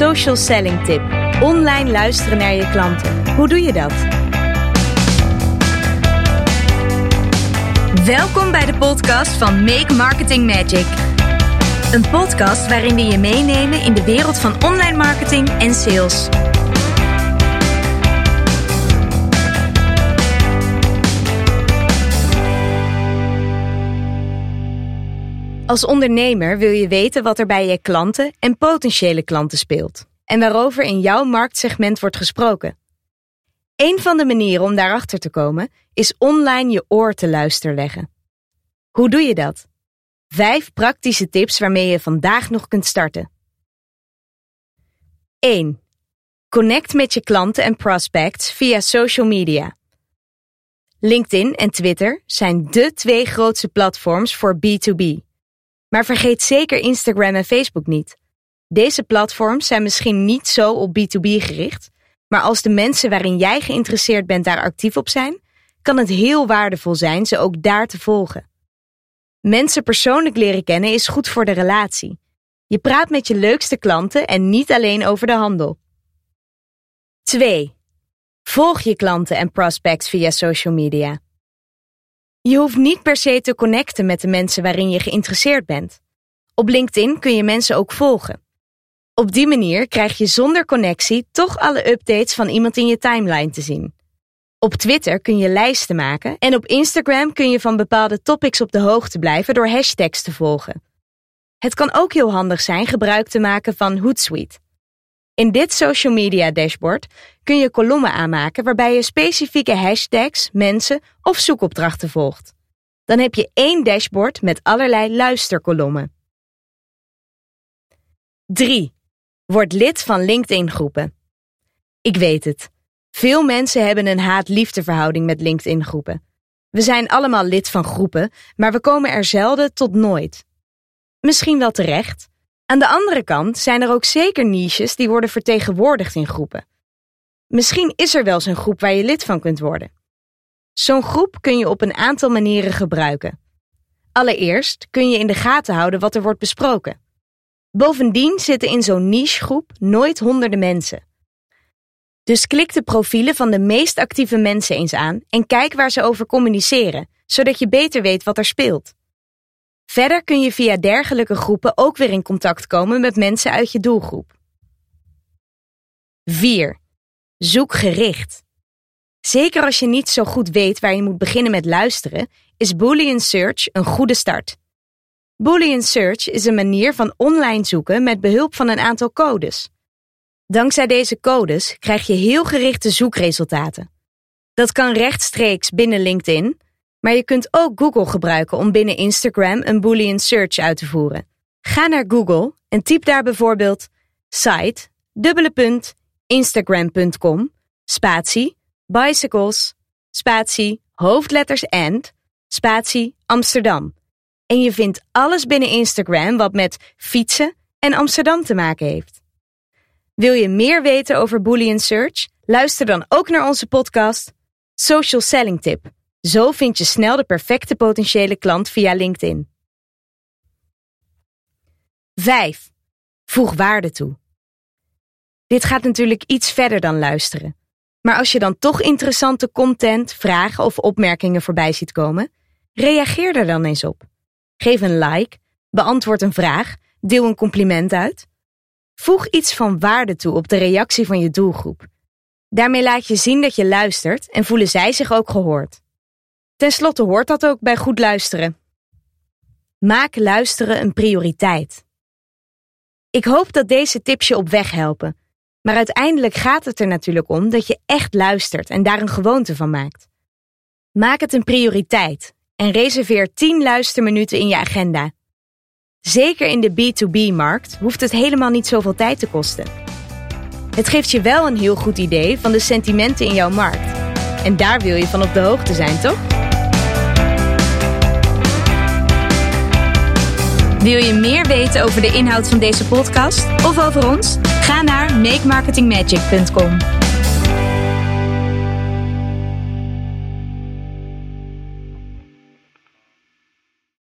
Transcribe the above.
Social Selling Tip. Online luisteren naar je klanten. Hoe doe je dat? Welkom bij de podcast van Make Marketing Magic. Een podcast waarin we je meenemen in de wereld van online marketing en sales. Als ondernemer wil je weten wat er bij je klanten en potentiële klanten speelt en waarover in jouw marktsegment wordt gesproken. Een van de manieren om daarachter te komen is online je oor te luisteren leggen. Hoe doe je dat? Vijf praktische tips waarmee je vandaag nog kunt starten. 1. Connect met je klanten en prospects via social media. LinkedIn en Twitter zijn de twee grootste platforms voor B2B. Maar vergeet zeker Instagram en Facebook niet. Deze platforms zijn misschien niet zo op B2B gericht, maar als de mensen waarin jij geïnteresseerd bent daar actief op zijn, kan het heel waardevol zijn ze ook daar te volgen. Mensen persoonlijk leren kennen is goed voor de relatie. Je praat met je leukste klanten en niet alleen over de handel. 2. Volg je klanten en prospects via social media. Je hoeft niet per se te connecten met de mensen waarin je geïnteresseerd bent. Op LinkedIn kun je mensen ook volgen. Op die manier krijg je zonder connectie toch alle updates van iemand in je timeline te zien. Op Twitter kun je lijsten maken en op Instagram kun je van bepaalde topics op de hoogte blijven door hashtags te volgen. Het kan ook heel handig zijn gebruik te maken van Hootsuite. In dit social media dashboard kun je kolommen aanmaken waarbij je specifieke hashtags, mensen of zoekopdrachten volgt. Dan heb je één dashboard met allerlei luisterkolommen. 3. Word lid van LinkedIn groepen. Ik weet het. Veel mensen hebben een haat-liefdeverhouding met LinkedIn groepen. We zijn allemaal lid van groepen, maar we komen er zelden tot nooit. Misschien wel terecht. Aan de andere kant zijn er ook zeker niches die worden vertegenwoordigd in groepen. Misschien is er wel zo'n groep waar je lid van kunt worden. Zo'n groep kun je op een aantal manieren gebruiken. Allereerst kun je in de gaten houden wat er wordt besproken. Bovendien zitten in zo'n nichegroep nooit honderden mensen. Dus klik de profielen van de meest actieve mensen eens aan en kijk waar ze over communiceren, zodat je beter weet wat er speelt. Verder kun je via dergelijke groepen ook weer in contact komen met mensen uit je doelgroep. 4. Zoek gericht. Zeker als je niet zo goed weet waar je moet beginnen met luisteren, is Boolean Search een goede start. Boolean Search is een manier van online zoeken met behulp van een aantal codes. Dankzij deze codes krijg je heel gerichte zoekresultaten. Dat kan rechtstreeks binnen LinkedIn, maar je kunt ook Google gebruiken om binnen Instagram een Boolean Search uit te voeren. Ga naar Google en typ daar bijvoorbeeld site, dubbele instagram.com, spatie, bicycles, spatie, hoofdletters and, spatie, Amsterdam. En je vindt alles binnen Instagram wat met fietsen en Amsterdam te maken heeft. Wil je meer weten over Boolean Search? Luister dan ook naar onze podcast Social Selling Tip. Zo vind je snel de perfecte potentiële klant via LinkedIn. 5. Voeg waarde toe. Dit gaat natuurlijk iets verder dan luisteren. Maar als je dan toch interessante content, vragen of opmerkingen voorbij ziet komen, reageer er dan eens op. Geef een like, beantwoord een vraag, deel een compliment uit. Voeg iets van waarde toe op de reactie van je doelgroep. Daarmee laat je zien dat je luistert en voelen zij zich ook gehoord. Ten slotte hoort dat ook bij goed luisteren. Maak luisteren een prioriteit. Ik hoop dat deze tips je op weg helpen, maar uiteindelijk gaat het er natuurlijk om dat je echt luistert en daar een gewoonte van maakt. Maak het een prioriteit en reserveer 10 luisterminuten in je agenda. Zeker in de B2B-markt hoeft het helemaal niet zoveel tijd te kosten. Het geeft je wel een heel goed idee van de sentimenten in jouw markt. En daar wil je van op de hoogte zijn, toch? Wil je meer weten over de inhoud van deze podcast of over ons? Ga naar makemarketingmagic.com.